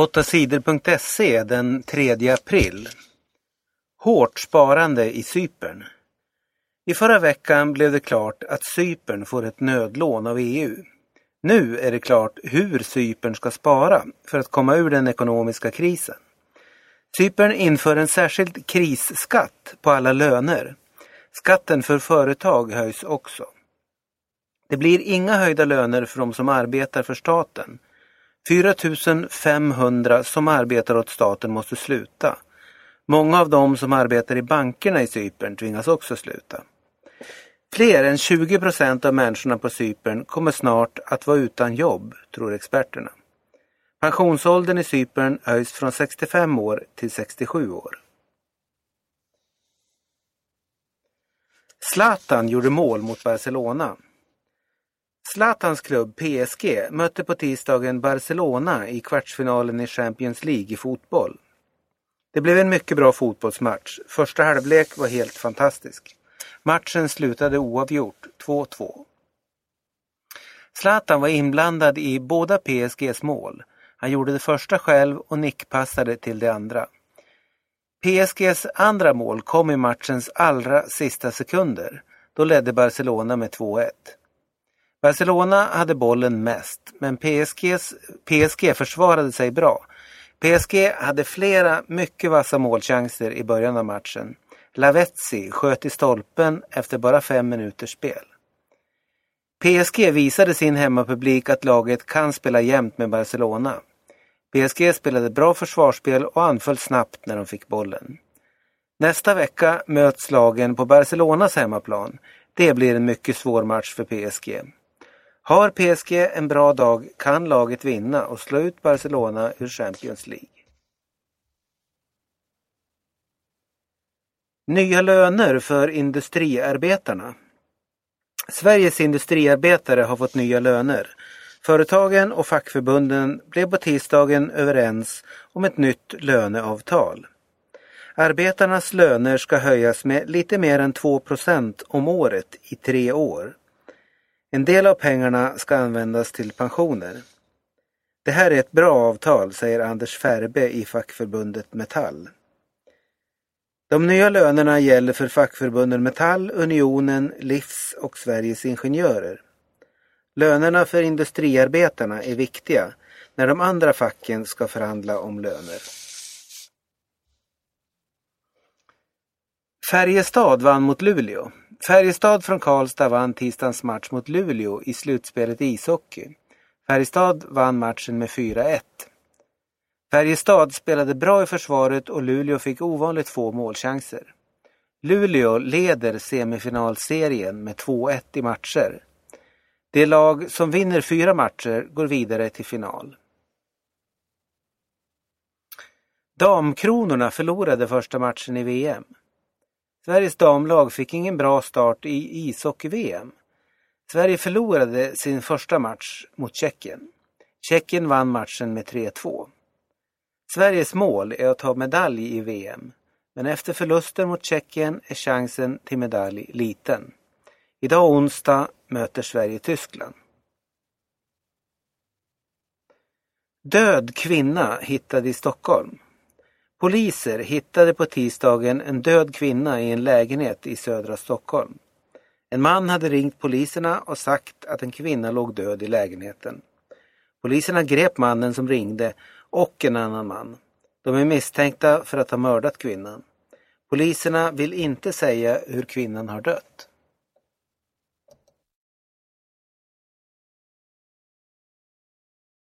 8sidor.se den 3 april. Hårt sparande i Cypern. I förra veckan blev det klart att Cypern får ett nödlån av EU. Nu är det klart hur Cypern ska spara för att komma ur den ekonomiska krisen. Cypern inför en särskild krisskatt på alla löner. Skatten för företag höjs också. Det blir inga höjda löner för de som arbetar för staten. 4 500 som arbetar åt staten måste sluta. Många av dem som arbetar i bankerna i Cypern tvingas också sluta. Fler än 20 procent av människorna på Cypern kommer snart att vara utan jobb, tror experterna. Pensionsåldern i Cypern höjs från 65 år till 67 år. Zlatan gjorde mål mot Barcelona. Zlatans klubb PSG mötte på tisdagen Barcelona i kvartsfinalen i Champions League i fotboll. Det blev en mycket bra fotbollsmatch. Första halvlek var helt fantastisk. Matchen slutade oavgjort, 2-2. Zlatan var inblandad i båda PSGs mål. Han gjorde det första själv och nickpassade till det andra. PSGs andra mål kom i matchens allra sista sekunder. Då ledde Barcelona med 2-1. Barcelona hade bollen mest, men PSGs, PSG försvarade sig bra. PSG hade flera mycket vassa målchanser i början av matchen. Lavezzi sköt i stolpen efter bara fem minuters spel. PSG visade sin hemmapublik att laget kan spela jämnt med Barcelona. PSG spelade bra försvarsspel och anföll snabbt när de fick bollen. Nästa vecka möts lagen på Barcelonas hemmaplan. Det blir en mycket svår match för PSG. Har PSG en bra dag kan laget vinna och slå ut Barcelona ur Champions League. Nya löner för industriarbetarna. Sveriges industriarbetare har fått nya löner. Företagen och fackförbunden blev på tisdagen överens om ett nytt löneavtal. Arbetarnas löner ska höjas med lite mer än 2% om året i tre år. En del av pengarna ska användas till pensioner. Det här är ett bra avtal, säger Anders Färbe i fackförbundet Metall. De nya lönerna gäller för fackförbunden Metall, Unionen, Livs och Sveriges Ingenjörer. Lönerna för industriarbetarna är viktiga när de andra facken ska förhandla om löner. Färjestad vann mot Luleå. Färjestad från Karlstad vann tisdagens match mot Luleå i slutspelet i ishockey. Färjestad vann matchen med 4-1. Färjestad spelade bra i försvaret och Luleå fick ovanligt få målchanser. Luleå leder semifinalserien med 2-1 i matcher. Det lag som vinner fyra matcher går vidare till final. Damkronorna förlorade första matchen i VM. Sveriges damlag fick ingen bra start i ishockey-VM. Sverige förlorade sin första match mot Tjeckien. Tjeckien vann matchen med 3-2. Sveriges mål är att ta medalj i VM, men efter förlusten mot Tjeckien är chansen till medalj liten. Idag onsdag möter Sverige Tyskland. Död kvinna hittad i Stockholm. Poliser hittade på tisdagen en död kvinna i en lägenhet i södra Stockholm. En man hade ringt poliserna och sagt att en kvinna låg död i lägenheten. Poliserna grep mannen som ringde och en annan man. De är misstänkta för att ha mördat kvinnan. Poliserna vill inte säga hur kvinnan har dött.